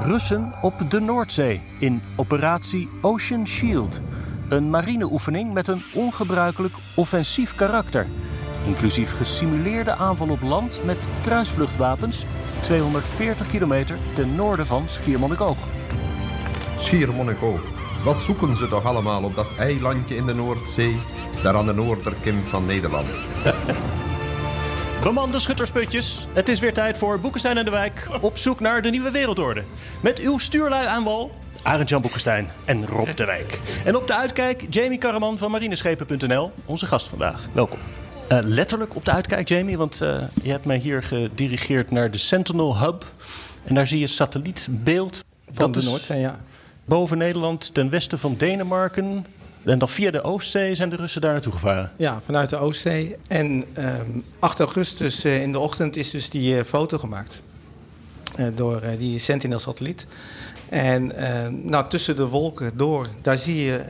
Russen op de Noordzee in operatie Ocean Shield. Een marineoefening met een ongebruikelijk offensief karakter. Inclusief gesimuleerde aanval op land met kruisvluchtwapens 240 kilometer ten noorden van Schiermonnikoog. Schiermonnikoog. Wat zoeken ze toch allemaal op dat eilandje in de Noordzee, daar aan de noorderkim van Nederland? Bemande schuttersputjes, het is weer tijd voor Boekenstein en de Wijk op zoek naar de nieuwe wereldorde. Met uw stuurlui aan wal, Arend-Jan Boekenstein en Rob de Wijk. En op de uitkijk Jamie Karaman van marineschepen.nl, onze gast vandaag. Welkom. Uh, letterlijk op de uitkijk, Jamie, want uh, je hebt mij hier gedirigeerd naar de Sentinel Hub. En daar zie je satellietbeeld. Van de Noordzee, ja. Boven Nederland, ten westen van Denemarken. En dan via de Oostzee zijn de Russen daar naartoe gevaren? Ja, vanuit de Oostzee. En um, 8 augustus uh, in de ochtend is dus die uh, foto gemaakt. Uh, door die Sentinel-satelliet. En nou, tussen de wolken door, daar zie je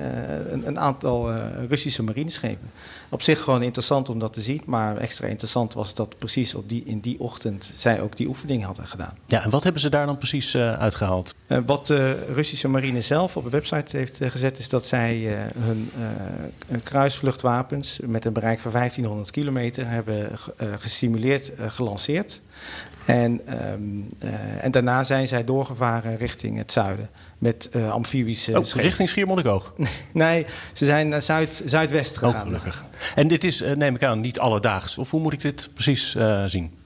een, een, aantal Russische marineschepen. Op zich gewoon interessant om dat te zien. Maar extra interessant was dat precies op die, in die ochtend zij ook die oefening hadden gedaan. Ja, en wat hebben ze daar dan precies uitgehaald? wat de Russische marine zelf op de website heeft gezet... is dat zij hun kruisvluchtwapens met een bereik van 1500 kilometer... hebben gesimuleerd gelanceerd. En, um, uh, en daarna zijn zij doorgevaren richting het zuiden met uh, amfibische oh, richting Schiermonnikoog? nee, ze zijn naar zuid, zuidwest gegaan. Oh, gelukkig. En dit is, neem ik aan, niet alledaags? Of hoe moet ik dit precies zien?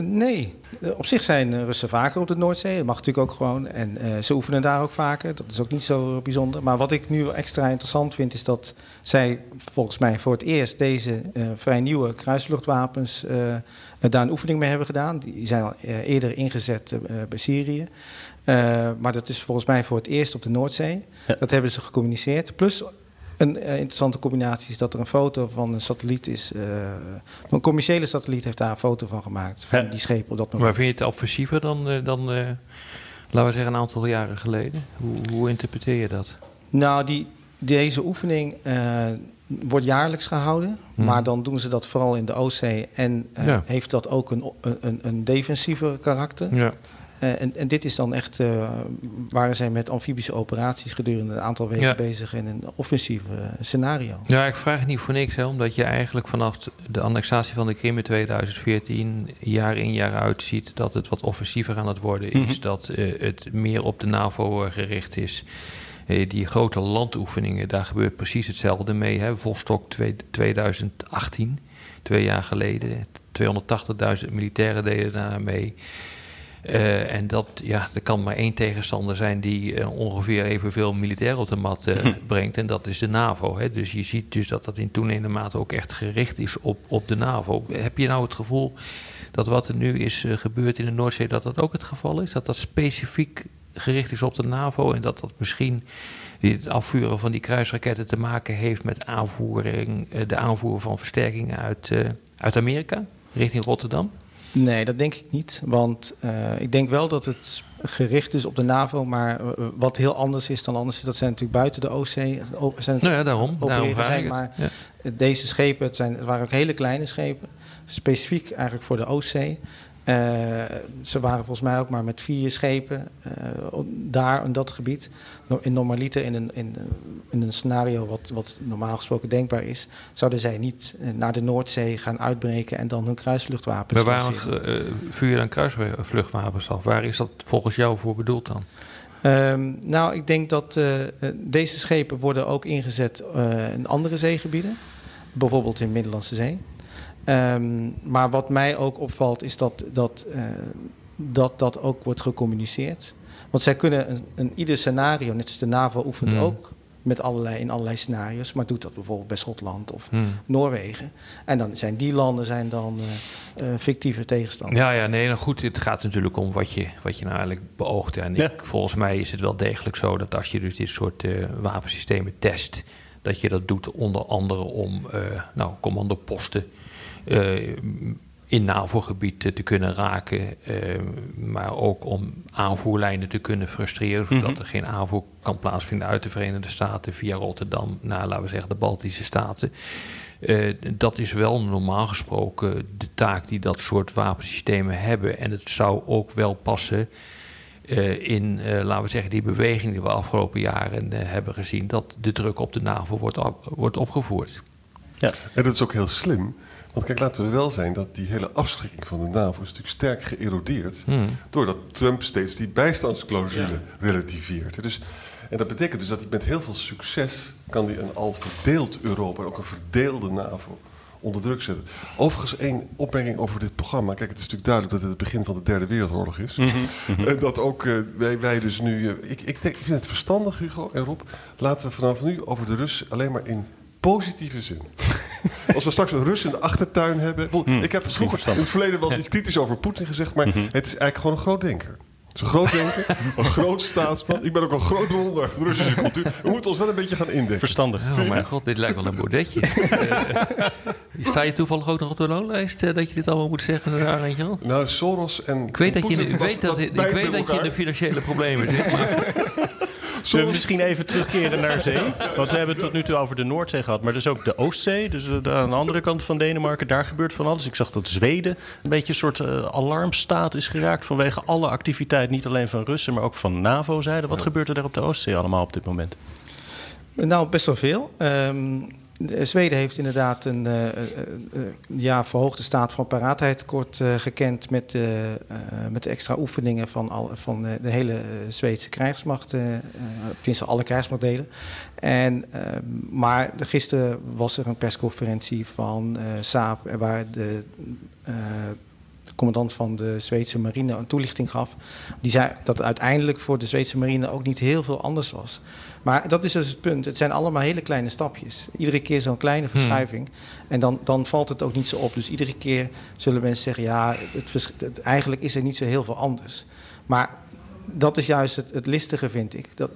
Nee, op zich zijn Russen vaker op de Noordzee. Dat mag natuurlijk ook gewoon. En uh, ze oefenen daar ook vaker. Dat is ook niet zo bijzonder. Maar wat ik nu extra interessant vind, is dat zij volgens mij voor het eerst deze uh, vrij nieuwe kruisvluchtwapens daar een oefening mee hebben gedaan. Die zijn al eerder ingezet bij Syrië. maar dat is volgens mij voor het eerst op de Noordzee. Ja. Dat hebben ze gecommuniceerd. Plus een uh, interessante combinatie is dat er een foto van een satelliet is. Uh, een commerciële satelliet heeft daar een foto van gemaakt. Van ja. die schepen op dat moment. Maar vind je het offensiever dan, uh, dan laten we zeggen, een aantal jaren geleden? Hoe, hoe interpreteer je dat? Nou, die, deze oefening wordt jaarlijks gehouden. Hmm. Maar dan doen ze dat vooral in de Oostzee. En ja. heeft dat ook een, een, een defensieve karakter. Ja. Uh, en, en, dit is dan echt, uh, waren zij met amfibische operaties gedurende een aantal weken ja. bezig in een offensief uh, scenario. Ja, ik vraag het niet voor niks, hè, omdat je eigenlijk vanaf de annexatie van de Krim in 2014 jaar in jaar uit ziet dat het wat offensiever aan het worden is, mm -hmm. dat het meer op de NAVO gericht is. die grote landoefeningen, daar gebeurt precies hetzelfde mee. Hè. Vostok 2018, twee jaar geleden, 280.000 militairen deden daar mee. Uh, en dat, ja, er kan maar één tegenstander zijn die uh, ongeveer evenveel militair op de mat uh, brengt. En dat is de NAVO. Hè. Dus je ziet dus dat dat in toenemende mate ook echt gericht is op, op de NAVO. Heb je nou het gevoel dat wat er nu is gebeurd in de Noordzee, dat dat ook het geval is? Dat dat specifiek gericht is op de NAVO en dat dat misschien het afvuren van die kruisraketten te maken heeft met aanvoering, de aanvoer van versterkingen uit, uit Amerika richting Rotterdam? Nee, dat denk ik niet. Want uh, ik denk wel dat het gericht is op de NAVO. Maar uh, wat heel anders is dan anders dat zijn natuurlijk buiten de Oostzee. Zijn nou ja, daarom. daarom zijn, maar ja. deze schepen, het, zijn, het waren ook hele kleine schepen. Specifiek eigenlijk voor de Oostzee. Uh, ze waren volgens mij ook maar met vier schepen uh, daar in dat gebied. In normaliter, in een, in, in een scenario wat, wat normaal gesproken denkbaar is, zouden zij niet naar de Noordzee gaan uitbreken en dan hun kruisvluchtwapens. Maar waarom vuur je dan kruisvluchtwapens af? Waar is dat volgens jou voor bedoeld dan? Um, nou, ik denk dat deze schepen worden ook ingezet in andere zeegebieden, bijvoorbeeld in de Middellandse Zee. Um, maar wat mij ook opvalt is dat dat, uh, dat, dat ook wordt gecommuniceerd. Want zij kunnen een, een ieder scenario, net als de NAVO oefent mm. ook met allerlei, in allerlei scenario's, maar doet dat bijvoorbeeld bij Schotland of Hmm. Noorwegen. En dan zijn die landen zijn dan eh, eh, fictieve tegenstanders. Ja, ja, nee, nou goed, het gaat natuurlijk om wat je, wat je nou eigenlijk beoogt. En Ja. ik, volgens mij is het wel degelijk zo dat als je dus dit soort eh, wapensystemen test, dat je dat doet onder andere om eh, nou, commandoposten eh, in NAVO-gebied te kunnen raken, eh, maar ook om aanvoerlijnen te kunnen frustreren, zodat Mhm. er geen aanvoer kan plaatsvinden uit de Verenigde Staten via Rotterdam naar, laten we zeggen, de Baltische Staten. Dat is wel normaal gesproken de taak die dat soort wapensystemen hebben. En het zou ook wel passen eh, in, eh, laten we zeggen, die beweging die we afgelopen jaren eh, hebben gezien, dat de druk op de NAVO wordt, op- wordt opgevoerd. Ja. En dat is ook heel slim. Want kijk, laten we wel zijn dat die hele afschrikking van de NAVO is natuurlijk sterk geërodeerd. Hmm. Doordat Trump steeds die bijstandsclausule relativeert. Dus, en dat betekent dus dat hij met heel veel succes kan die een al verdeeld Europa, ook een verdeelde NAVO, onder druk zetten. Overigens één opmerking over dit programma. Kijk, het is natuurlijk duidelijk dat het het begin van de derde wereldoorlog is. En dat ook eh, wij, wij dus nu... eh, ik, ik, denk, ik vind het verstandig, Hugo en Rob. Laten we vanaf nu over de Russen alleen maar in positieve zin. Als we straks een Rus in de achtertuin hebben. Ik heb vroeger in het verleden wel eens iets kritisch over Poetin gezegd, maar het is eigenlijk gewoon een groot denker. Het is een groot denker, een groot staatsman. Ik ben ook een groot bewonderaar van de Russische cultuur. We moeten ons wel een beetje gaan indenken. Verstandig. Oh mijn god, dit lijkt wel een bordetje. Eh, Sta je toevallig ook nog op de loonlijst eh, dat je dit allemaal moet zeggen, Arendtje? Nou, Soros en Ik weet dat je, in de- Poetin ik weet dat, ik beide weet met dat je in de financiële problemen zit. Zullen we misschien even terugkeren naar zee? Want we hebben het tot nu toe over de Noordzee gehad, maar dus ook de Oostzee. Dus eh, aan de andere kant van Denemarken, daar gebeurt van alles. Ik zag dat Zweden een beetje een soort eh, alarmstaat is geraakt vanwege alle activiteit, niet alleen van Russen, maar ook van NAVO-zijde. Wat gebeurt er daar op de Oostzee allemaal op dit moment? Nou, best wel veel. Ehm, Zweden heeft inderdaad een eh, eh, eh, ja, verhoogde staat van paraatheid kort eh, gekend met, eh, eh, met de extra oefeningen van, al, van eh, de hele eh, Zweedse krijgsmacht, eh, eh, tenminste alle krijgsmachtdelen. En, ehm, maar gisteren was er een persconferentie van eh Saab eh, waar de eh, de commandant van de Zweedse marine een toelichting gaf. Die zei dat het uiteindelijk voor de Zweedse marine ook niet heel veel anders was. Maar dat is dus het punt. Het zijn allemaal hele kleine stapjes. Iedere keer zo'n kleine verschuiving. En dan, dan valt het ook niet zo op. Dus iedere keer zullen mensen zeggen: ja, het, vers- het- eigenlijk is er niet zo heel veel anders. Maar dat is juist het, het listige, vind ik. Dat,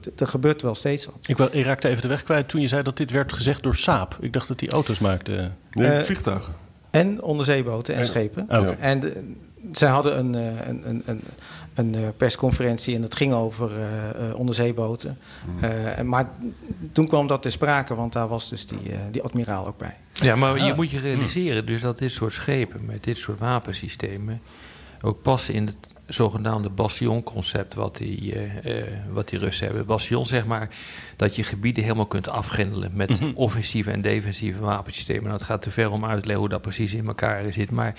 dat- er gebeurt wel steeds wat. Ik, wel, ik raakte even de weg kwijt toen je zei dat dit werd gezegd door Saab. Ik dacht dat die auto's maakte. Nee, Eh, vliegtuigen. En onderzeeboten en En- schepen. En de- zij hadden een, eh, een, een, een, een eh, persconferentie en dat ging over eh, eh, onderzeeboten. Eh, en- maar toen kwam dat ter sprake, want daar was dus die, eh, die admiraal ook bij. Ja, maar je moet je realiseren dus dat dit soort schepen met dit soort wapensystemen ook passen in het zogenaamde bastionconcept wat die, eh, eh, wat die Russen hebben. Bastion zeg maar dat je gebieden helemaal kunt afgrendelen met offensieve en defensieve wapensystemen. Nou, het gaat te ver om uit te leggen hoe dat precies in elkaar zit. Maar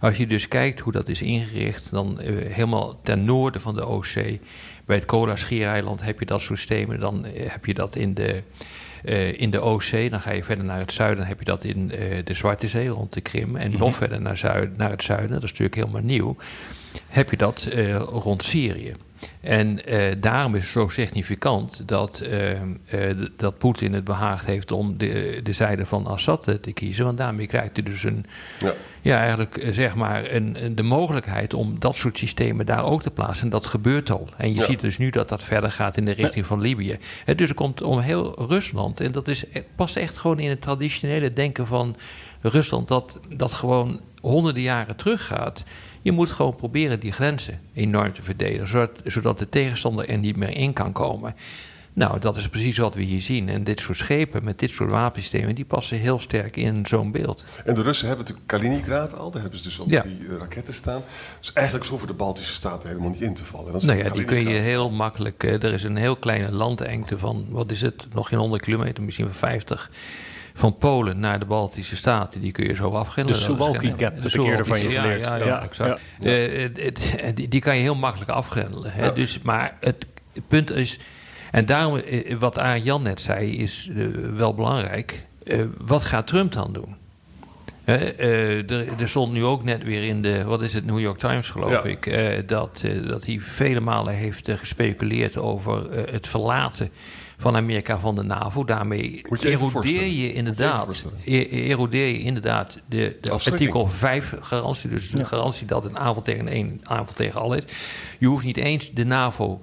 als je dus kijkt hoe dat is ingericht, dan eh, helemaal ten noorden van de Oostzee, bij het Kola-schiereiland heb je dat soort systemen. Dan heb je dat in de eh, in de Oostzee. Dan ga je verder naar het zuiden. Dan heb je dat in eh, de Zwarte Zee rond de Krim. En nog verder naar, zuid, naar het zuiden. Dat is natuurlijk helemaal nieuw. Heb je dat eh, rond Syrië. En eh, daarom is het zo significant dat, eh, eh, dat Poetin het behaagd heeft om de, de zijde van Assad te kiezen. Want daarmee krijgt hij dus een, Ja. ja, eigenlijk zeg maar een, een- de mogelijkheid om dat soort systemen daar ook te plaatsen. En dat gebeurt al. En je Ja. ziet dus nu dat dat verder gaat in de richting van Libië. Hè, dus er komt om heel Rusland. En dat is, het past echt gewoon in het traditionele denken van Rusland. Dat, dat gewoon honderden jaren teruggaat. Je moet gewoon proberen die grenzen enorm te verdedigen. Zodat, zodat de tegenstander er niet meer in kan komen. Nou, dat is precies wat we hier zien. En dit soort schepen met dit soort wapensystemen, die passen heel sterk in zo'n beeld. En de Russen hebben natuurlijk Kaliningrad al. Daar hebben ze dus al Ja. die eh, raketten staan. Dus eigenlijk hoeven de Baltische staten helemaal niet in te vallen. Nou ja, die kun je heel makkelijk. eh, er is een heel kleine landengte van, wat is het, nog geen 100 kilometer, misschien wel 50. Van Polen naar de Baltische Staten, die kun je zo afgrendelen. De Suwalki Gap heb ik eerder van je geleerd. Ja, ja, Ja, exact. Eh, die, die kan je heel makkelijk afgrendelen. Hè? Dus, maar het punt is, en daarom, eh, wat Arjan net zei, is eh, wel belangrijk. Wat gaat Trump dan doen? er, er, stond nu ook net weer in de, wat is het, New York Times geloof ik, dat, dat hij vele malen heeft gespeculeerd over het verlaten van Amerika van de NAVO. Daarmee erodeer je, inderdaad, e- erodeer je inderdaad de, de artikel 5 garantie. Dus de garantie dat een aanval tegen één aanval tegen al is. Je hoeft niet eens de NAVO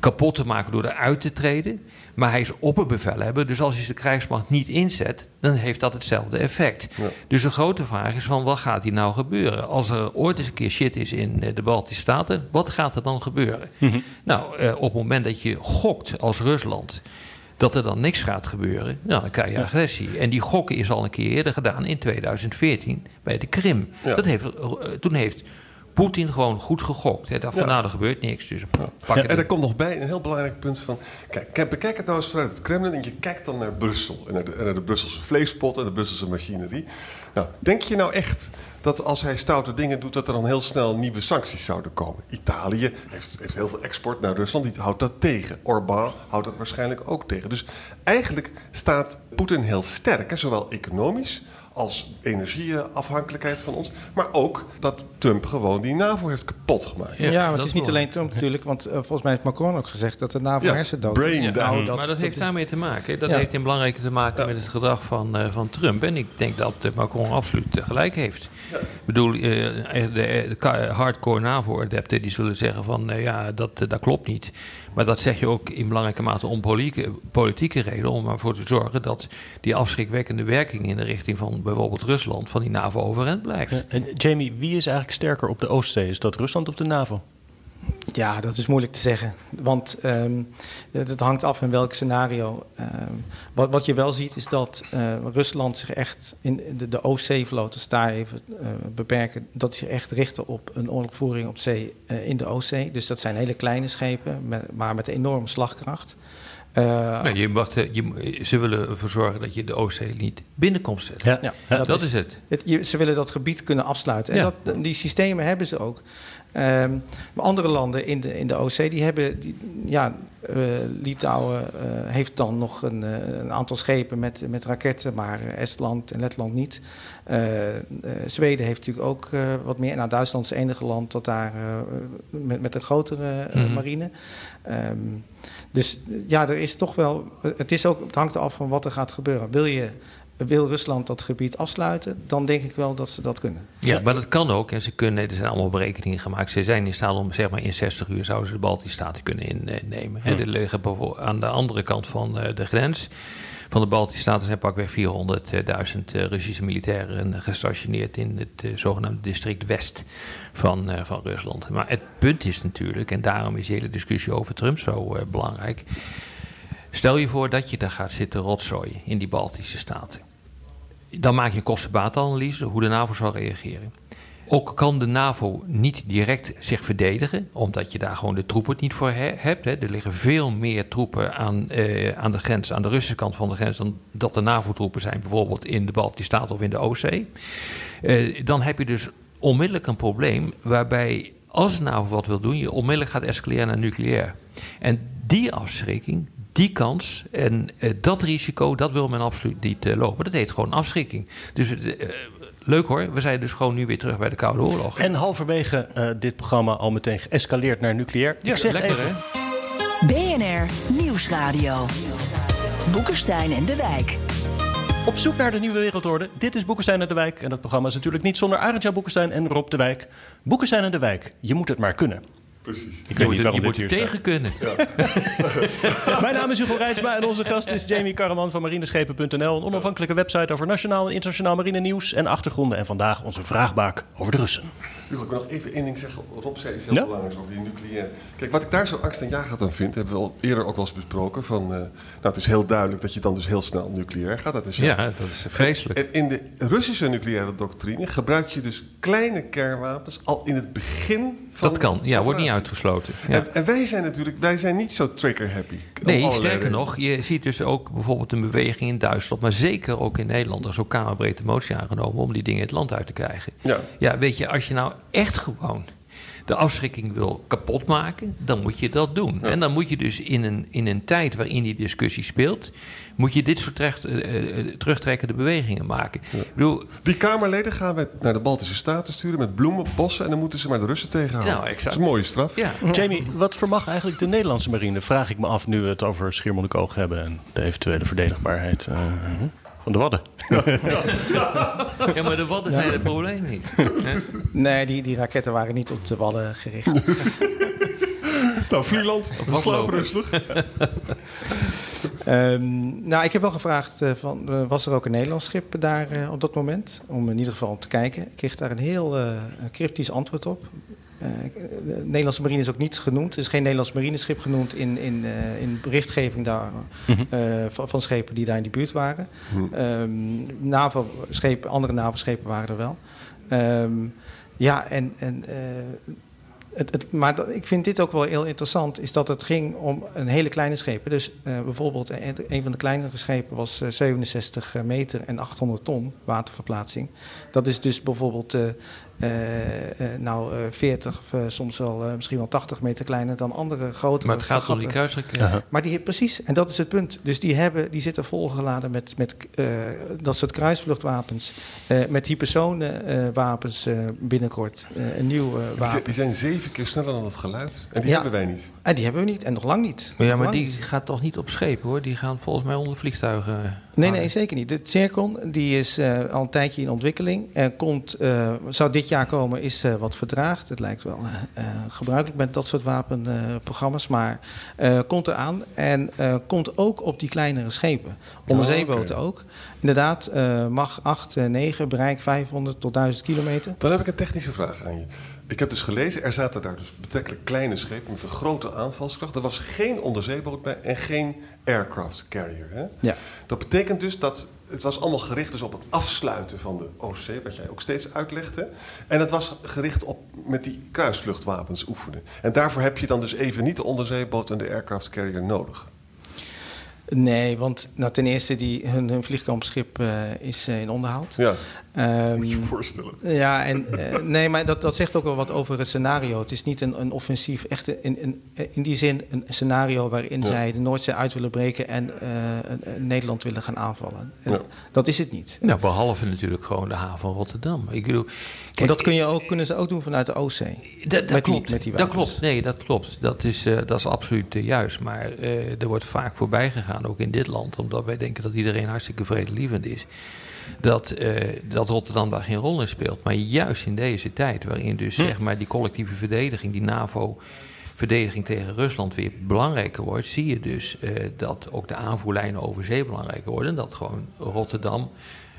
kapot te maken door eruit te treden. Maar hij is opperbevelhebber, dus als hij de krijgsmacht niet inzet, dan heeft dat hetzelfde effect. Dus de grote vraag is van wat gaat hier nou gebeuren? Als er ooit eens een keer shit is in eh, de Baltische Staten, wat gaat er dan gebeuren? Mhm. Nou, eh, op het moment dat je gokt als Rusland dat er dan niks gaat gebeuren, nou, dan krijg je agressie. En die gokken is al een keer eerder gedaan in 2014 bij de Krim. Dat heeft, eh, toen heeft Poetin gewoon goed gegokt. Hè. Dacht van, nou, er gebeurt niks. Dus pak ja, en er komt nog bij een heel belangrijk punt van... Kijk, bekijk het nou eens vanuit het Kremlin... en je kijkt dan naar Brussel. En naar de, naar de Brusselse vleespot en de Brusselse machinerie. Nou, denk je nou echt dat als hij stoute dingen doet... dat er dan heel snel nieuwe sancties zouden komen? Italië heeft, heeft heel veel export naar Rusland. Die houdt dat tegen. Orbán houdt dat waarschijnlijk ook tegen. Dus eigenlijk staat Poetin heel sterk. Hè, zowel economisch als energieafhankelijkheid van ons. Maar ook dat Trump gewoon die NAVO heeft kapot gemaakt. Ja, maar het is niet alleen Trump natuurlijk. Want uh, volgens mij heeft Macron ook gezegd dat de NAVO ja, hersendood is. Ja, nou, dat, maar dat, heeft daarmee te maken. Dat heeft in belangrijke te maken met het gedrag van, uh, van Trump. En ik denk dat Macron absoluut gelijk heeft. Ik bedoel, de, de, hardcore NAVO-adepten die zullen zeggen van... ja, dat, dat klopt niet. Maar dat zeg je ook in belangrijke mate om politieke, politieke reden. Om ervoor te zorgen dat die afschrikwekkende werking in de richting van bijvoorbeeld Rusland van die NAVO overeind blijft. En Jamie, wie is eigenlijk sterker op de Oostzee? Is dat Rusland of de NAVO? Ja, dat is moeilijk te zeggen. Want um, het, hangt af in welk scenario. Um, wat, wat, je wel ziet is dat uh, Rusland zich echt in de, de Oostzee-vloot, daar even uh, beperken, dat zich echt richten op een oorlogvoering op zee uh, in de Oostzee. Dus dat zijn hele kleine schepen, met, maar met enorme slagkracht. Uh, je wacht, je, ze willen ervoor zorgen dat je de Oostzee niet binnenkomt zetten. Ja, ja, dat, dat, is, het. het je, ze willen dat gebied kunnen afsluiten. En dat, die systemen hebben ze ook. Um, andere landen in de, in de OC, die hebben, die, ja, uh, Litouwen uh, heeft dan nog een, uh, een, aantal schepen met, met raketten, maar Estland en Letland niet. Zweden heeft natuurlijk ook wat meer. Nou, Duitsland is het enige land dat daar met, met een grotere mm -hmm. marine. Um, dus ja, er is toch wel. Het, is ook, het hangt af van wat er gaat gebeuren. Wil je wil Rusland dat gebied afsluiten, dan denk ik wel dat ze dat kunnen. Ja, maar dat kan ook. En ze kunnen, er zijn allemaal berekeningen gemaakt. Ze zijn in staat om, zeg maar, in 60 uur zouden ze de Baltische Staten kunnen innemen. En er liggen aan de andere kant van eh, de grens van de Baltische Staten zijn pakweg 400.000 eh, Russische militairen gestationeerd in het eh, zogenaamde district West van, van Rusland. Maar het punt is natuurlijk, en daarom is de hele discussie over Trump zo belangrijk. Stel je voor dat je daar gaat zitten rotzooien in die Baltische Staten. Dan maak je een kostenbaatanalyse hoe de NAVO zal reageren. Ook kan de NAVO niet direct zich verdedigen, omdat je daar gewoon de troepen niet voor hebt. Hè. Er liggen veel meer troepen aan, eh, aan de grens, aan de Russische kant van de grens, dan dat er NAVO-troepen zijn, bijvoorbeeld in de Baltische Staten of in de Oostzee. Eh, dan heb je dus onmiddellijk een probleem waarbij, als de NAVO wat wil doen, je onmiddellijk gaat escaleren naar nucleair. En die afschrikking, die kans en uh, dat risico, dat wil men absoluut niet uh, lopen. Dat heet gewoon afschrikking. Dus uh, leuk hoor, we zijn dus gewoon nu weer terug bij de Koude Oorlog. En halverwege dit programma al meteen geëscaleerd naar nucleair. Ja, Ik zeg lekker even... hè? BNR Nieuwsradio. Boekenstein en de Wijk. Op zoek naar de nieuwe wereldorde. Dit is Boekenstein en de Wijk. En dat programma is natuurlijk niet zonder Arendtjan Boekenstein en Rob de Wijk. Boekenstein en de Wijk. Je moet het maar kunnen. Precies. Ik weet niet waarom je moet er tegen kunnen. Ja. Mijn naam is Hugo Rijtsma en onze gast is Jamie Karaman van marineschepen.nl. Een onafhankelijke website over nationaal en internationaal marine nieuws en achtergronden. En vandaag onze vraagbaak over de Russen. Hugo, ik wil nog even één ding zeggen. Rob zei iets heel ja? belangrijks over die nucleaire. Kijk, wat ik daar zo angst en jaag aan vind, hebben we al eerder ook wel eens besproken. Van, uh, nou, het is heel duidelijk dat je dan dus heel snel nucleair gaat. Dat is ja, dat is vreselijk. En in de Russische nucleaire doctrine gebruik je dus kleine kernwapens al in het begin van Dat kan, ja, wordt niet uitgesloten. Ja. En, en, wij zijn natuurlijk, wij zijn niet zo trigger-happy. Nee, sterker nog, je ziet dus ook bijvoorbeeld een beweging in Duitsland, maar zeker ook in Nederland. Er is ook kamerbreedte motie aangenomen om die dingen het land uit te krijgen. Ja, ja weet je, als je nou echt gewoon de afschrikking wil kapotmaken, dan moet je dat doen. En dan moet je dus in een, in een tijd waarin die discussie speelt, moet je dit soort terecht, uh, terugtrekkende bewegingen maken. Ik bedoel, Die Kamerleden gaan we naar de Baltische Staten sturen met bloemen, bossen en dan moeten ze maar de Russen tegenhouden. Nou, exact. Dat is een mooie straf. ja, Jamie, wat vermag eigenlijk de Nederlandse marine? Vraag ik me af nu we het over Schiermonnikoog hebben en de eventuele verdedigbaarheid eh, van de Wadden. ja, maar de wadden zijn het probleem niet. Hè? Nee, die, die raketten waren niet op de wallen gericht. Nou, Vlieland, slaap rustig. Ehm, nou, ik heb wel gevraagd, eh, van, eh, was er ook een Nederlands schip daar eh, op dat moment? Om in ieder geval om te kijken. Ik kreeg daar een heel eh, cryptisch antwoord op. Eh, de Nederlandse marine is ook niet genoemd. Er is geen Nederlands marineschip genoemd in, in, eh, in berichtgeving daar, eh, van, van schepen die daar in die buurt waren. Ehm, NAVO-schepen, andere NAVO-schepen waren er wel. Ehm, ja, en, en eh, het, het, maar dat- ik vind dit ook wel heel interessant, is dat het ging om een hele kleine schepen. Dus eh, bijvoorbeeld een, van de kleinere schepen was eh, 67 meter en 800 ton waterverplaatsing. Dat is dus bijvoorbeeld eh, eh, eh, nou, eh, 40 of eh, soms wel eh, misschien wel 80 meter kleiner dan andere grotere Maar het gaat om die kruisraketten. Maar die, precies, en dat is het punt. Dus die, hebben, die zitten volgeladen met, met eh, dat soort kruisvluchtwapens, eh, met hypersonenwapens eh binnenkort. Eh, een nieuw eh, Die zijn, wapen. die zijn zeven keer sneller dan het geluid. En die Ja. hebben wij niet. En die hebben we niet, en nog lang niet. Maar ja, maar die niet. gaat toch niet op schepen hoor? Die gaan volgens mij onder vliegtuigen. eh, Nee, nee, zeker niet. De Circon die is eh, al een tijdje in ontwikkeling. Er komt, eh, zou dit jaar komen, is eh, wat verdraagd. Het lijkt wel eh, eh, gebruikelijk met dat soort wapenprogramma's. maar komt eraan. En komt ook op die kleinere schepen. Onderzeeboten Oh, ook. Inderdaad, mag 8, eh, 9, bereik 500 tot 1000 kilometer. Dan heb ik een technische vraag aan je. Ik heb dus gelezen, er zaten daar dus betrekkelijk kleine schepen met een grote aanvalskracht. Er was geen onderzeeboot bij en geen aircraft carrier. Hè? Ja. Dat betekent dus dat het was allemaal gericht dus op het afsluiten van de Oostzee, wat jij ook steeds uitlegde. En het was gericht op met die kruisvluchtwapens oefenen. En daarvoor heb je dan dus even niet de onderzeeboot en de aircraft carrier nodig. Nee, want nou, ten eerste die, hun, hun vliegkampschip eh, is eh, in onderhoud. Ja, Ehm, moet je je voorstellen. Ja, en eh, nee, maar dat, dat zegt ook wel wat over het scenario. Het is niet een, een offensief, echt in, in, in die zin een scenario waarin Ja. zij de Noordzee uit willen breken en eh, Nederland willen gaan aanvallen. Ja. Dat is het niet. Nou, behalve natuurlijk gewoon de haven van Rotterdam. Ik bedoel, Maar dat kun je ook, kunnen ze ook doen vanuit de Oostzee. Dat, dat Met die- klopt. met die dat klopt. Nee, dat klopt. Dat is, eh, dat is absoluut juist. Maar eh, er wordt vaak voorbij gegaan, ook in dit land, omdat wij denken dat iedereen hartstikke vredelievend is. Dat, eh, dat Rotterdam daar geen rol in speelt. Maar juist in deze tijd, waarin dus zeg maar die collectieve verdediging, die NAVO-verdediging tegen Rusland weer belangrijker wordt, zie je dus eh, dat ook de aanvoerlijnen over zee belangrijker worden. En dat gewoon Rotterdam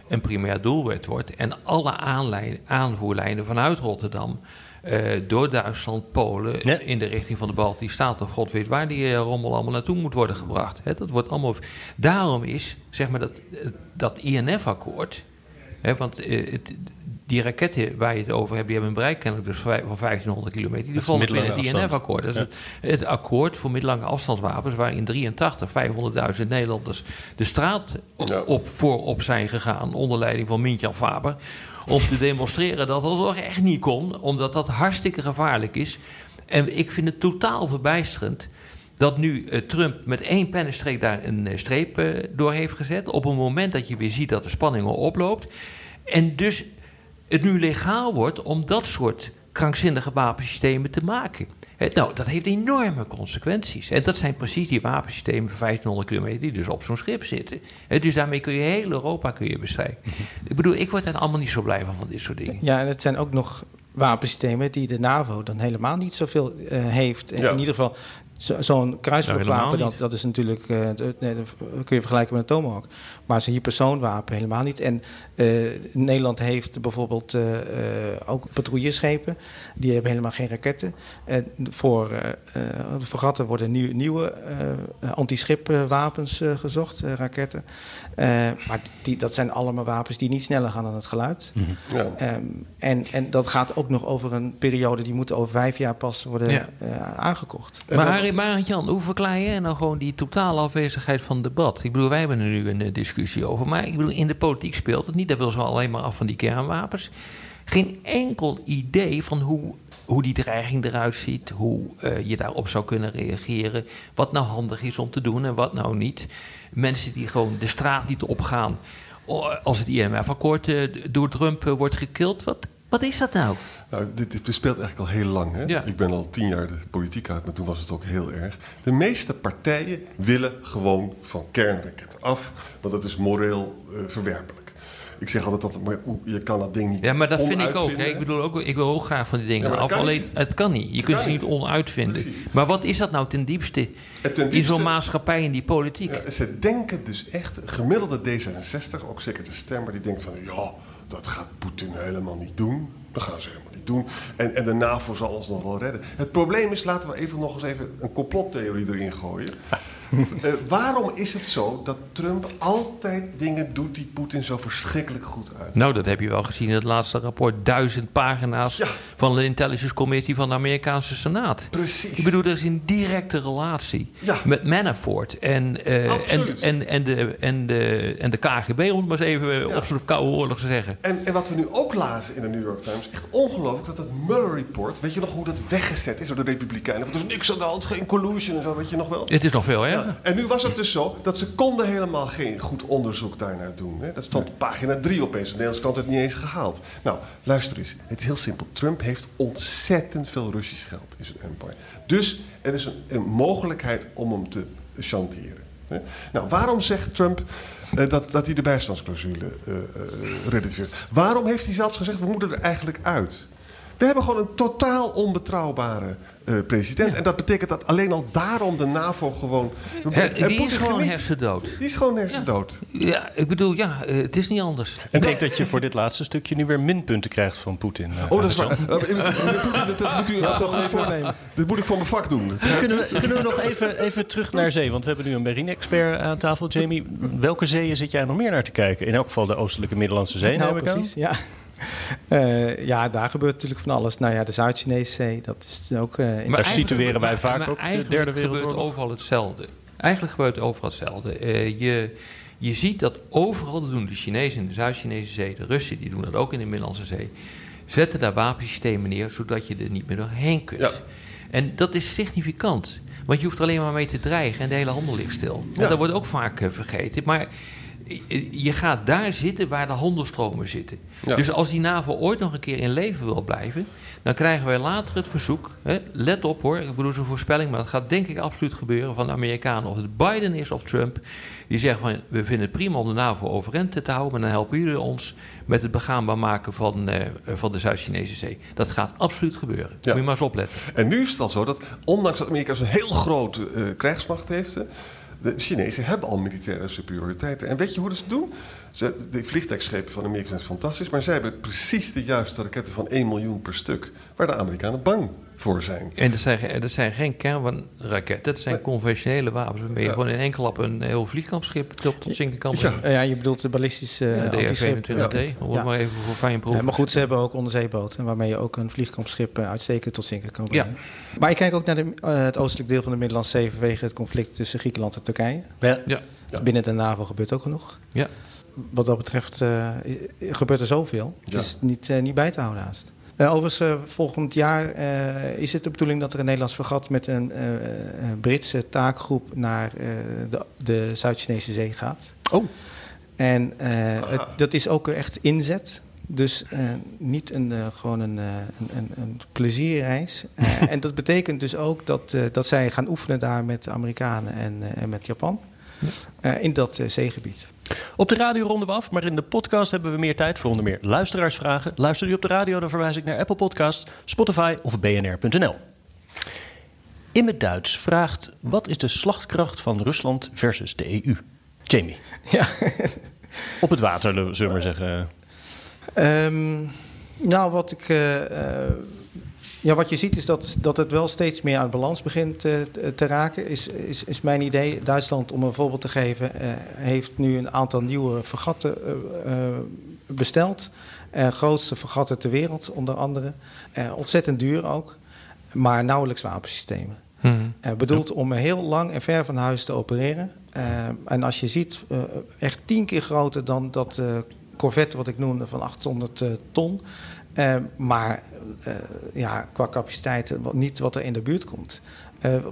een primair doelwit wordt. En alle aanvoerlijnen vanuit Rotterdam door Duitsland, Polen, Ja. in de richting van de Baltische Staten, of god weet waar die eh, rommel allemaal naartoe moet worden gebracht. Hè, dat wordt allemaal. Daarom is zeg maar dat, eh, dat INF-akkoord. Hè, want eh, het, die raketten waar je het over hebt, die hebben een bereik kennelijk dus van 1500 kilometer. Die is vallen binnen het. INF-akkoord. Dat is het, het akkoord voor middellange afstandswapens, waar in 83 500.000 Nederlanders de straat Ja. op, voor op zijn gegaan onder leiding van Mintjan Faber. Om te demonstreren dat dat toch echt niet kon, omdat dat hartstikke gevaarlijk is. En ik vind het totaal verbijsterend dat nu eh, Trump met één pennenstreek daar een eh, streep eh, door heeft gezet. Op een moment dat je weer ziet dat de spanning al oploopt. En dus het nu legaal wordt om dat soort krankzinnige wapensystemen te maken. Hè, nou, dat heeft enorme consequenties. En dat zijn precies die wapensystemen van 1500 kilometer die dus op zo'n schip zitten. Hè, dus daarmee kun je heel Europa kun je bestrijden. Ik bedoel, ik word daar allemaal niet zo blij van, van dit soort dingen. Ja, en het zijn ook nog wapensystemen die de NAVO dan helemaal niet zoveel eh, heeft. En Ja. In ieder geval, zo'n helemaal dat, dat is natuurlijk, eh, de- nee, dat kun je vergelijken met een Tomahawk. Maar zo'n hypersoonwapen helemaal niet. En eh, Nederland heeft bijvoorbeeld eh, eh, ook patrouilleschepen. Die hebben helemaal geen raketten. En voor eh eh, de fregatten worden nieuw, nieuwe eh, anti-schipwapens eh, gezocht, raketten. Eh, maar die, dat zijn allemaal wapens die niet sneller gaan dan het geluid. Ja. Ehm, en, en dat gaat ook nog over een periode die moet over vijf jaar pas worden Ja. eh, aangekocht. Maar, maar Jan, hoe verklaar jij nou gewoon die totale afwezigheid van debat? Ik bedoel, wij hebben er nu een eh, discussie over. Maar ik bedoel, in de politiek speelt het niet. Dat wil ze alleen maar af van die kernwapens. Geen enkel idee van hoe, hoe die dreiging eruit ziet, hoe eh, je daarop zou kunnen reageren, wat nou handig is om te doen en wat nou niet. Mensen die gewoon de straat niet opgaan als het IMF-akkoord eh, door Trump wordt gekild. Wat, wat is dat nou? Nou, dit, dit speelt eigenlijk al heel lang. Hè? Ja. Ik ben al tien jaar de politiek uit, maar toen was het ook heel erg. De meeste partijen willen gewoon van kernraketten af, want dat is moreel eh, verwerpelijk. Ik zeg altijd, dat, maar je kan dat ding niet Ja, maar dat vind ik ook. Hè. Ik bedoel ook, ik wil ook graag van die dingen Ja, af. Alleen, niet. het kan niet. Je kunt ze niet onuitvinden. Precies. Maar wat is dat nou ten diepste, in zo'n maatschappij, in die politiek? Ja, ze denken dus echt, gemiddelde D66, ook zeker de stemmer, die denkt van ja, dat gaat Poetin helemaal niet doen. Dat gaan ze helemaal niet doen. En, en de NAVO zal ons nog wel redden. Het probleem is, laten we even nog eens even een complottheorie erin gooien. Eh, waarom is het zo dat Trump altijd dingen doet die Poetin zo verschrikkelijk goed uit? Nou, dat heb je wel gezien in het laatste rapport. Duizend pagina's Ja. van de Intelligence Committee van de Amerikaanse Senaat. Precies. Ik bedoel, er is een directe relatie Ja. met Manafort en, eh, en, en, en, de, en, de, en de KGB, om het maar eens even op zo'n koude oorlog te zeggen. En, en wat we nu ook lazen in de New York Times, echt ongelooflijk dat het Mueller Report, weet je nog hoe dat weggezet is door de Republikeinen? Want er is niks aan de hand, geen collusion en zo, weet je nog wel? Het is nog veel, hè? Ja, en nu was het dus zo dat ze konden helemaal geen goed onderzoek daarnaar doen. Hè. Dat stond op pagina 3 opeens. De Nederlandse kant heeft het niet eens gehaald. Nou, luister eens. Het is heel simpel. Trump heeft ontzettend veel Russisch geld in zijn empire. Dus er is een, een mogelijkheid om hem te chanteren. hè. Nou, waarom zegt Trump eh, dat, dat hij de bijstandsclausule eh eh, reditveert? Waarom heeft hij zelfs gezegd, we moeten er eigenlijk uit? We hebben gewoon een totaal onbetrouwbare eh, president. En dat betekent dat alleen al daarom de NAVO gewoon... En die is gewoon hersendood. Die is gewoon hersendood. Ja, ik bedoel, ja, eh, het is niet anders. Ik denk dat je voor dit laatste stukje nu weer minpunten krijgt van Poetin. eh, Oh, dat is waar. Poetin, dat, dat moet u Dat wel goed voornemen. Dit moet ik voor mijn vak doen. Kunnen we, kunnen we nog even, even terug naar zee? Want we hebben nu een marine-expert aan tafel. Jamie, welke zeeën zit jij nog meer naar te kijken? In elk geval de oostelijke Middellandse Zee, nou, neem ik aan. precies, ja. Eh, ja, daar gebeurt natuurlijk van alles. Nou ja, de Zuid-Chinese Zee, dat is ook... eh, interessant. Daar situeren wij vaak maar ook de derde gebeurt wereldoorlog. overal hetzelfde. Eigenlijk gebeurt overal hetzelfde. Eh, je, je ziet dat overal, dat doen de Chinezen in de Zuid-Chinese Zee, de Russen die doen dat ook in de Middellandse Zee, zetten daar wapensystemen neer zodat je er niet meer doorheen kunt. Ja. En dat is significant. Want je hoeft er alleen maar mee te dreigen en de hele handel ligt stil. En dat wordt ook vaak eh, vergeten. Maar eh, je gaat daar zitten waar de handelstromen zitten. Ja. Dus als die NAVO ooit nog een keer in leven wil blijven, dan krijgen wij later het verzoek. Hè, let op hoor, ik bedoel zo'n voorspelling, maar dat gaat denk ik absoluut gebeuren van de Amerikanen. Of het Biden is of Trump. Die zeggen van we vinden het prima om de NAVO overeind te houden, maar dan helpen jullie ons met het begaanbaar maken van, eh, van de Zuid-Chinese Zee. Dat gaat absoluut gebeuren. Moet je maar eens opletten. En nu is het al zo dat, ondanks dat Amerika zo'n heel grote eh, krijgsmacht heeft... de Chinezen hebben al militaire superioriteiten. En weet je hoe ze het doen? Ze, de vliegtuigschepen van Amerika zijn fantastisch... maar zij hebben precies de juiste raketten van 1 miljoen per stuk... waar de Amerikanen bang voor zijn. En dat zijn, dat zijn geen kernraketten, dat zijn conventionele wapens. Waarmee je Ja. gewoon in één klap een heel vliegkampschip tot, tot zinken kan Ja. brengen. Eh, ja, je bedoelt de ballistische uh, de antischip. R-27D, om het Ja. maar even voor fijn proeven. Ja, maar goed, ze hebben ook onderzeeboten waarmee je ook een vliegkampschip eh, uitstekend tot zinken kan brengen. Maar ik kijk ook naar de, eh, het oostelijk deel van de Middellandse Zee vanwege het conflict tussen Griekenland en Turkije. Ja. Ja. Ja. Binnen de NAVO gebeurt ook genoeg. Ja. Wat dat betreft eh, gebeurt er zoveel. Het is niet, eh, niet bij te houden haast. Eh, overigens, volgend jaar is het de bedoeling dat er een Nederlands vergat met een Britse taakgroep naar de, de Zuid-Chinese Zee gaat. Oh. En het- dat is ook echt inzet. Dus niet een, gewoon een, een, een, plezierreis. En dat betekent dus ook dat, dat zij gaan oefenen daar met de Amerikanen en, en met Japan. in dat zeegebied. Op de radio ronden we af, maar in de podcast hebben we meer tijd voor onder meer luisteraarsvragen. Luister u op de radio, dan verwijs ik naar Apple Podcast, Spotify of bnr.nl. In het Duits vraagt: wat is de slagkracht van Rusland versus de EU? Jamie. Ja. Op het water, zullen we maar zeggen. Ehm, nou, wat, ik, eh, eh, ja, wat je ziet is dat, dat het wel steeds meer uit balans begint eh, te- te raken. Is, is, is mijn idee. Duitsland, om een voorbeeld te geven, eh, heeft nu een aantal nieuwe vergatten eh, eh, besteld. Grootste vergatten ter wereld, onder andere. Ontzettend duur ook, maar nauwelijks wapensystemen. Eh, bedoeld om heel lang en ver van huis te opereren. En als je ziet, echt tien keer groter dan dat Corvette wat ik noemde van 800 eh, ton. Uh, maar uh, ja, qua capaciteit niet wat er in de buurt komt.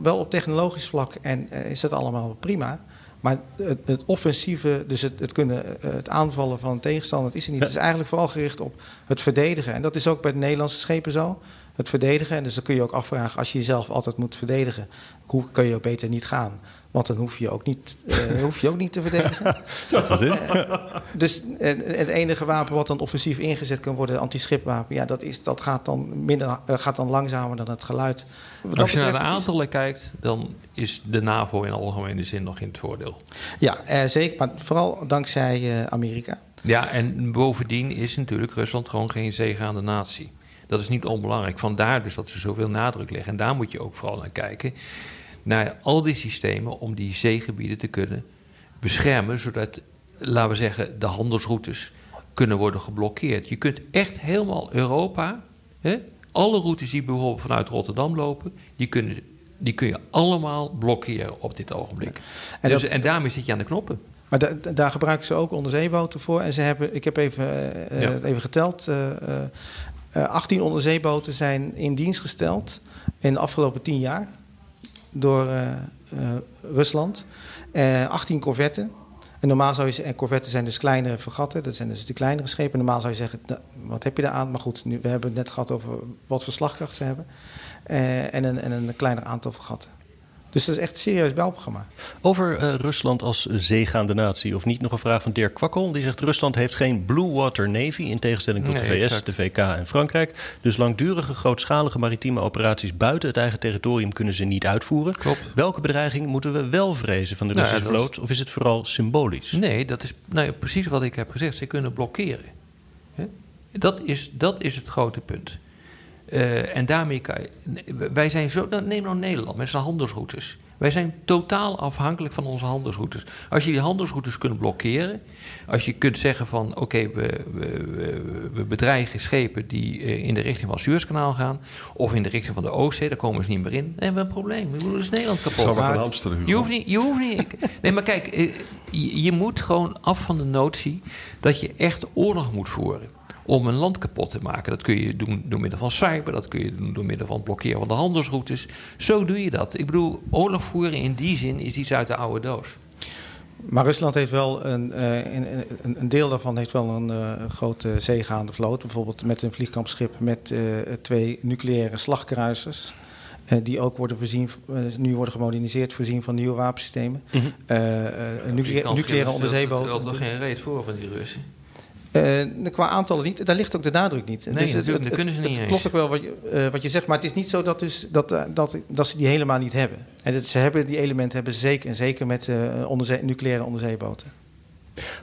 Wel op technologisch vlak en is dat allemaal prima. Maar het, het offensieve, dus het, het, kunnen, het aanvallen van tegenstander, dat is er niet. Het is eigenlijk vooral gericht op het verdedigen. En dat is ook bij de Nederlandse schepen zo. Het verdedigen. En dus dan kun je ook afvragen, als je jezelf altijd moet verdedigen, hoe kun je ook beter niet gaan? Want dan hoef je ook niet, uh, hoef je ook niet te verdedigen. dat was het. Uh, dus uh, het enige wapen wat dan offensief ingezet kan worden, antischipwapen, ja, dat, is, dat gaat, dan minder, gaat dan langzamer dan het geluid. Wat Als je naar de aantallen is... kijkt, dan is de NAVO in algemene zin nog in het voordeel. Ja, zeker. Maar vooral dankzij Amerika. Ja, en bovendien is natuurlijk Rusland gewoon geen zeegaande natie. Dat is niet onbelangrijk. Vandaar dus dat ze zoveel nadruk leggen. En daar moet je ook vooral naar kijken naar al die systemen om die zeegebieden te kunnen beschermen, zodat, laten we zeggen, de handelsroutes kunnen worden geblokkeerd. Je kunt echt helemaal Europa, hè, alle routes die bijvoorbeeld vanuit Rotterdam lopen, die, kunnen, die kun je allemaal blokkeren op dit ogenblik. En, dus, en daarmee zit je aan de knoppen. Maar da daar gebruiken ze ook onderzeeboten voor. En ze hebben, ik heb even, uh, ja. even geteld, uh, 18 onderzeeboten zijn in dienst gesteld in de afgelopen 10 jaar door uh, uh, Rusland. Uh, eh, 18 corvetten. En normaal zou je zeggen, corvetten zijn dus kleine vergatten, dat zijn dus de kleinere schepen. Normaal zou je zeggen, nou, wat heb je daar aan? Maar goed, nu, we hebben het net gehad over wat voor slagkracht ze hebben. en, een, en een kleiner aantal vergatten. Dus dat is echt een serieus belprogramma. Over uh, Rusland als zeegaande natie, of niet? Nog een vraag van Dirk Kwakkel. Die zegt: Rusland heeft geen Blue Water Navy, in tegenstelling tot nee, de VS, exact. de VK en Frankrijk. Dus langdurige, grootschalige maritieme operaties buiten het eigen territorium kunnen ze niet uitvoeren. Klopt. Welke bedreiging moeten we wel vrezen van de Russische nou, vloot? Is... Of is het vooral symbolisch? Nee, dat is nou ja, precies wat ik heb gezegd. Ze kunnen blokkeren. Dat is, dat is het grote punt. Uh, en daarmee kan je, wij zijn zo, neem nou Nederland met zijn handelsroutes. Wij zijn totaal afhankelijk van onze handelsroutes. Als je die handelsroutes kunt blokkeren, als je kunt zeggen van oké, okay, we, we, we, bedreigen schepen die uh, in de richting van het Suezkanaal gaan, of in de richting van de Oostzee, daar komen ze niet meer in, dan hebben we een probleem. We moeten dus Nederland kapot. Amsterdam, je hoeft niet, je hoeft niet. nee, maar kijk, je, je moet gewoon af van de notie dat je echt oorlog moet voeren om een land kapot te maken. Dat kun je doen door middel van cyber, dat kun je doen door middel van het blokkeren van de handelsroutes. Zo doe je dat. Ik bedoel, oorlog voeren in die zin is iets uit de oude doos. Maar Rusland heeft wel een, uh, een, een, deel daarvan heeft wel een uh, grote zeegaande vloot. Bijvoorbeeld met een vliegkampschip met uh, twee nucleaire slagkruisers. die ook worden voorzien, nu worden gemoderniseerd, voorzien van nieuwe wapensystemen. Mm -hmm. nucleaire, nucleaire onderzeeboten. Er geen reet voor van die Russen. Uh, qua aantallen niet, daar ligt ook de nadruk niet. Nee, dus natuurlijk, het, kunnen ze niet Het klopt ook wel wat je, uh, wat je zegt, maar het is niet zo dat, dus, dat, uh, dat, dat ze die helemaal niet hebben. En dat, ze hebben die elementen hebben ze zeker, en zeker met onderzee, nucleaire onderzeeboten.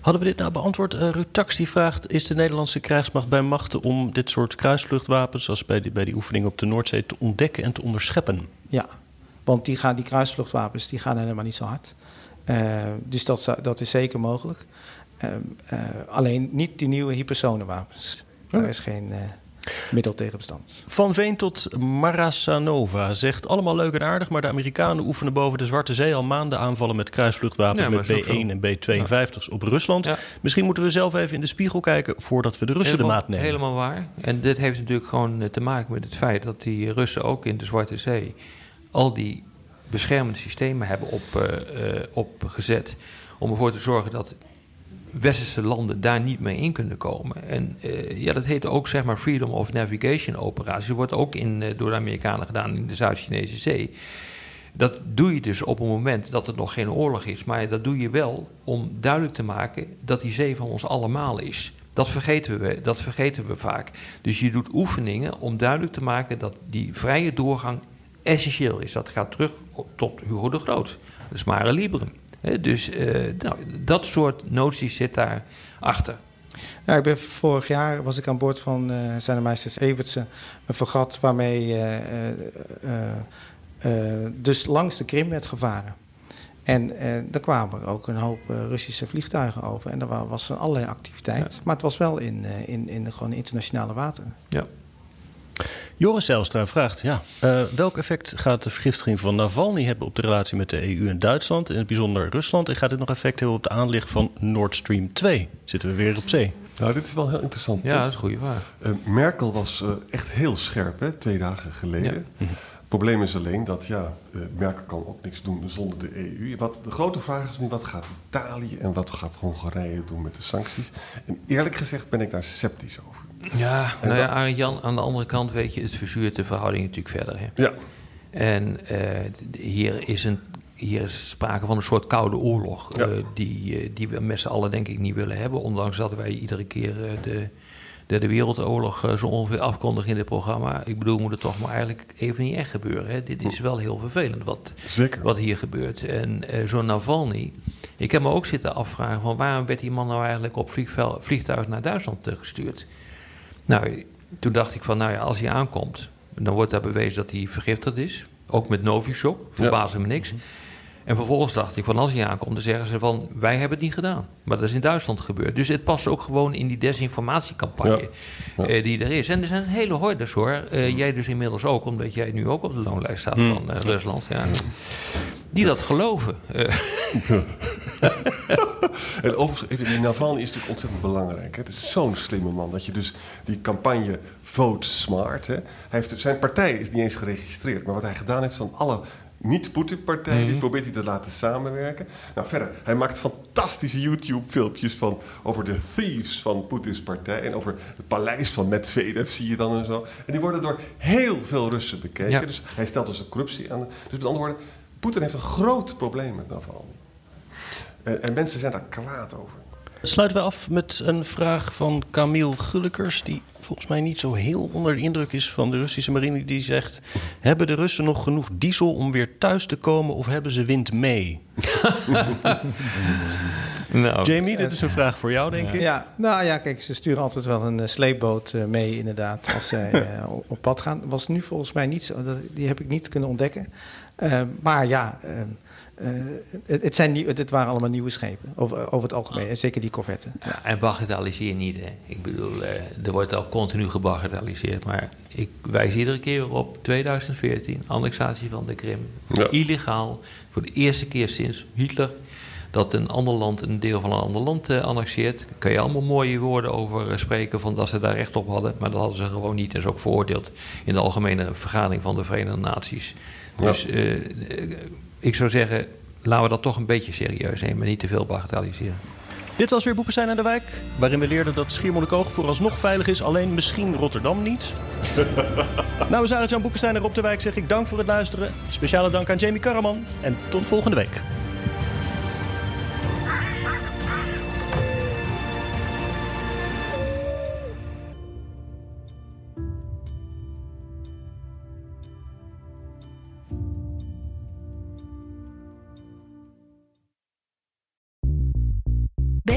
Hadden we dit nou beantwoord? Ruud Tax die vraagt: Is de Nederlandse krijgsmacht bij machten om dit soort kruisvluchtwapens, zoals bij die, bij die oefening op de Noordzee, te ontdekken en te onderscheppen? Ja, want die, gaan, die kruisvluchtwapens die gaan helemaal niet zo hard. dus dat, dat is zeker mogelijk. Uh, uh, alleen niet die nieuwe hypersonenwapens. Daar oh. is geen uh, middel tegen bestand. Van Veen tot Marasanova zegt allemaal leuk en aardig, maar de Amerikanen oefenen boven de Zwarte Zee al maanden aanvallen met kruisvluchtwapens ja, met B1 en B52's op Rusland. Ja. Misschien moeten we zelf even in de spiegel kijken voordat we de Russen helemaal, de maat nemen. Helemaal waar. En dit heeft natuurlijk gewoon te maken met het feit dat die Russen ook in de Zwarte Zee al die beschermende systemen hebben op, opgezet om ervoor te zorgen dat westerse landen daar niet mee in kunnen komen. En uh, ja, dat heet ook zeg maar Freedom of Navigation operatie. Dat wordt ook in, uh, door de Amerikanen gedaan in de Zuid-Chinese Zee. Dat doe je dus op een moment dat het nog geen oorlog is. Maar dat doe je wel om duidelijk te maken dat die zee van ons allemaal is. Dat vergeten we, dat vergeten we vaak. Dus je doet oefeningen om duidelijk te maken dat die vrije doorgang essentieel is. Dat gaat terug tot Hugo de Groot. Dat is Mare Liberum dus uh, nou, dat soort noties zit daar achter. Ja, ik ben vorig jaar was ik aan boord van uh, zijn meesters Evertsen, een vergat waarmee uh, dus langs de Krim werd gevaren. En daar kwamen er ook een hoop Russische vliegtuigen over. En er was van allerlei activiteit. Ja. Maar het was wel in, in, in de gewoon internationale wateren. Ja. Joris Zijlstra vraagt: ja, uh, welk effect gaat de vergiftiging van Navalny hebben op de relatie met de EU en Duitsland, in het bijzonder Rusland? En gaat dit nog effect hebben op de aanleg van Nord Stream 2? Zitten we weer op zee? Nou, dit is wel heel interessant Ja, punt. dat is een goede vraag. Eh, Merkel was eh, echt heel scherp, hè, twee dagen geleden. Het probleem is alleen dat ja, eh, Merkel kan ook niks doen zonder de EU. Wat, de grote vraag is nu, wat gaat Italië en wat gaat Hongarije doen met de sancties? En eerlijk gezegd ben ik daar sceptisch over. Ja, En nou ja, dat- Arend Jan, aan de andere kant weet je, het verzuurt de verhouding natuurlijk verder. Hè. Ja, En eh, hier, is een, hier is sprake van een soort koude oorlog. Ja. eh, die, eh, die we met z'n allen denk ik niet willen hebben. Ondanks dat wij iedere keer de derde wereldoorlog zo ongeveer afkondigen in dit programma. Ik bedoel, moet het toch maar eigenlijk even niet echt gebeuren. Hè? Dit is wel heel vervelend wat, zeker. wat hier gebeurt. En eh, zo'n Navalny. Ik heb me ook zitten afvragen van waarom werd die man nou eigenlijk op vliegtuig naar Duitsland gestuurd. Nou, toen dacht ik van, nou ja, als hij aankomt, dan wordt daar bewezen dat hij vergiftigd is. Ook met Novichok, verbaasde me niks. En vervolgens dacht ik van, als hij aankomt, dan zeggen ze van, wij hebben het niet gedaan. Maar dat is in Duitsland gebeurd. Dus het past ook gewoon in die desinformatiecampagne Ja. eh, die er is. En er zijn hele hordes hoor. Eh, Jij dus inmiddels ook, omdat jij nu ook op de loonlijst staat van eh, Rusland. Ja. Die dat geloven. Eh, En overigens, die Navalny is natuurlijk ontzettend belangrijk. Hè? Het is zo'n slimme man dat je dus die campagne Vote Smart... Hè? Hij heeft, zijn partij is niet eens geregistreerd. Maar wat hij gedaan heeft van alle niet-Poetin-partijen... die probeert hij te laten samenwerken. Nou, verder, hij maakt fantastische YouTube-filmpjes van... over de thieves van Poetins partij... en over het paleis van Medvedev zie je dan en zo. En die worden door heel veel Russen bekeken. Ja. Dus hij stelt dus de corruptie aan. Dus met andere woorden, Poetin heeft een groot probleem met Navalny. En, en mensen zijn daar kwaad over. Sluiten we af met een vraag van Camille Gullekers, die volgens mij niet zo heel onder de indruk is van de Russische marine. Die zegt: Hebben de Russen nog genoeg diesel om weer thuis te komen of hebben ze wind mee? nou, Jamie, dit is een vraag voor jou, denk ik. Ja, nou ja, kijk, ze sturen altijd wel een eh, sleepboot eh, mee, inderdaad, als zij eh, op- pad gaan. Was nu volgens mij niet zo, dat, die heb ik niet kunnen ontdekken. Eh, maar ja, eh, het, het, zijn nieuw, het waren allemaal nieuwe schepen, over, over het algemeen, en zeker die corvetten. Ja, en bagatelliseer niet. Hè. Ik bedoel, eh, er wordt al continu gebagatelliseerd. Maar ik wijs iedere keer weer op 2014, annexatie van de Krim. Ja. Illegaal, voor de eerste keer sinds Hitler... dat een ander land een deel van een ander land eh, annexeert. Daar kan je allemaal mooie woorden over eh, spreken... van dat ze daar recht op hadden. Maar dat hadden ze gewoon niet. Dat is ook veroordeeld in de Algemene Vergadering van de Verenigde Naties. Ja. Dus eh, ik zou zeggen... laten we dat toch een beetje serieus nemen... en niet te veel bagatelliseren. Dit was weer Boekenstein aan de Wijk, waarin we leerden dat Schiermonnikoog vooralsnog veilig is, alleen misschien Rotterdam niet. Namens Arend-Jan Boekenstein en Rob de Wijk zeg ik dank voor het luisteren. Speciale dank aan Jamie Karaman en tot volgende week.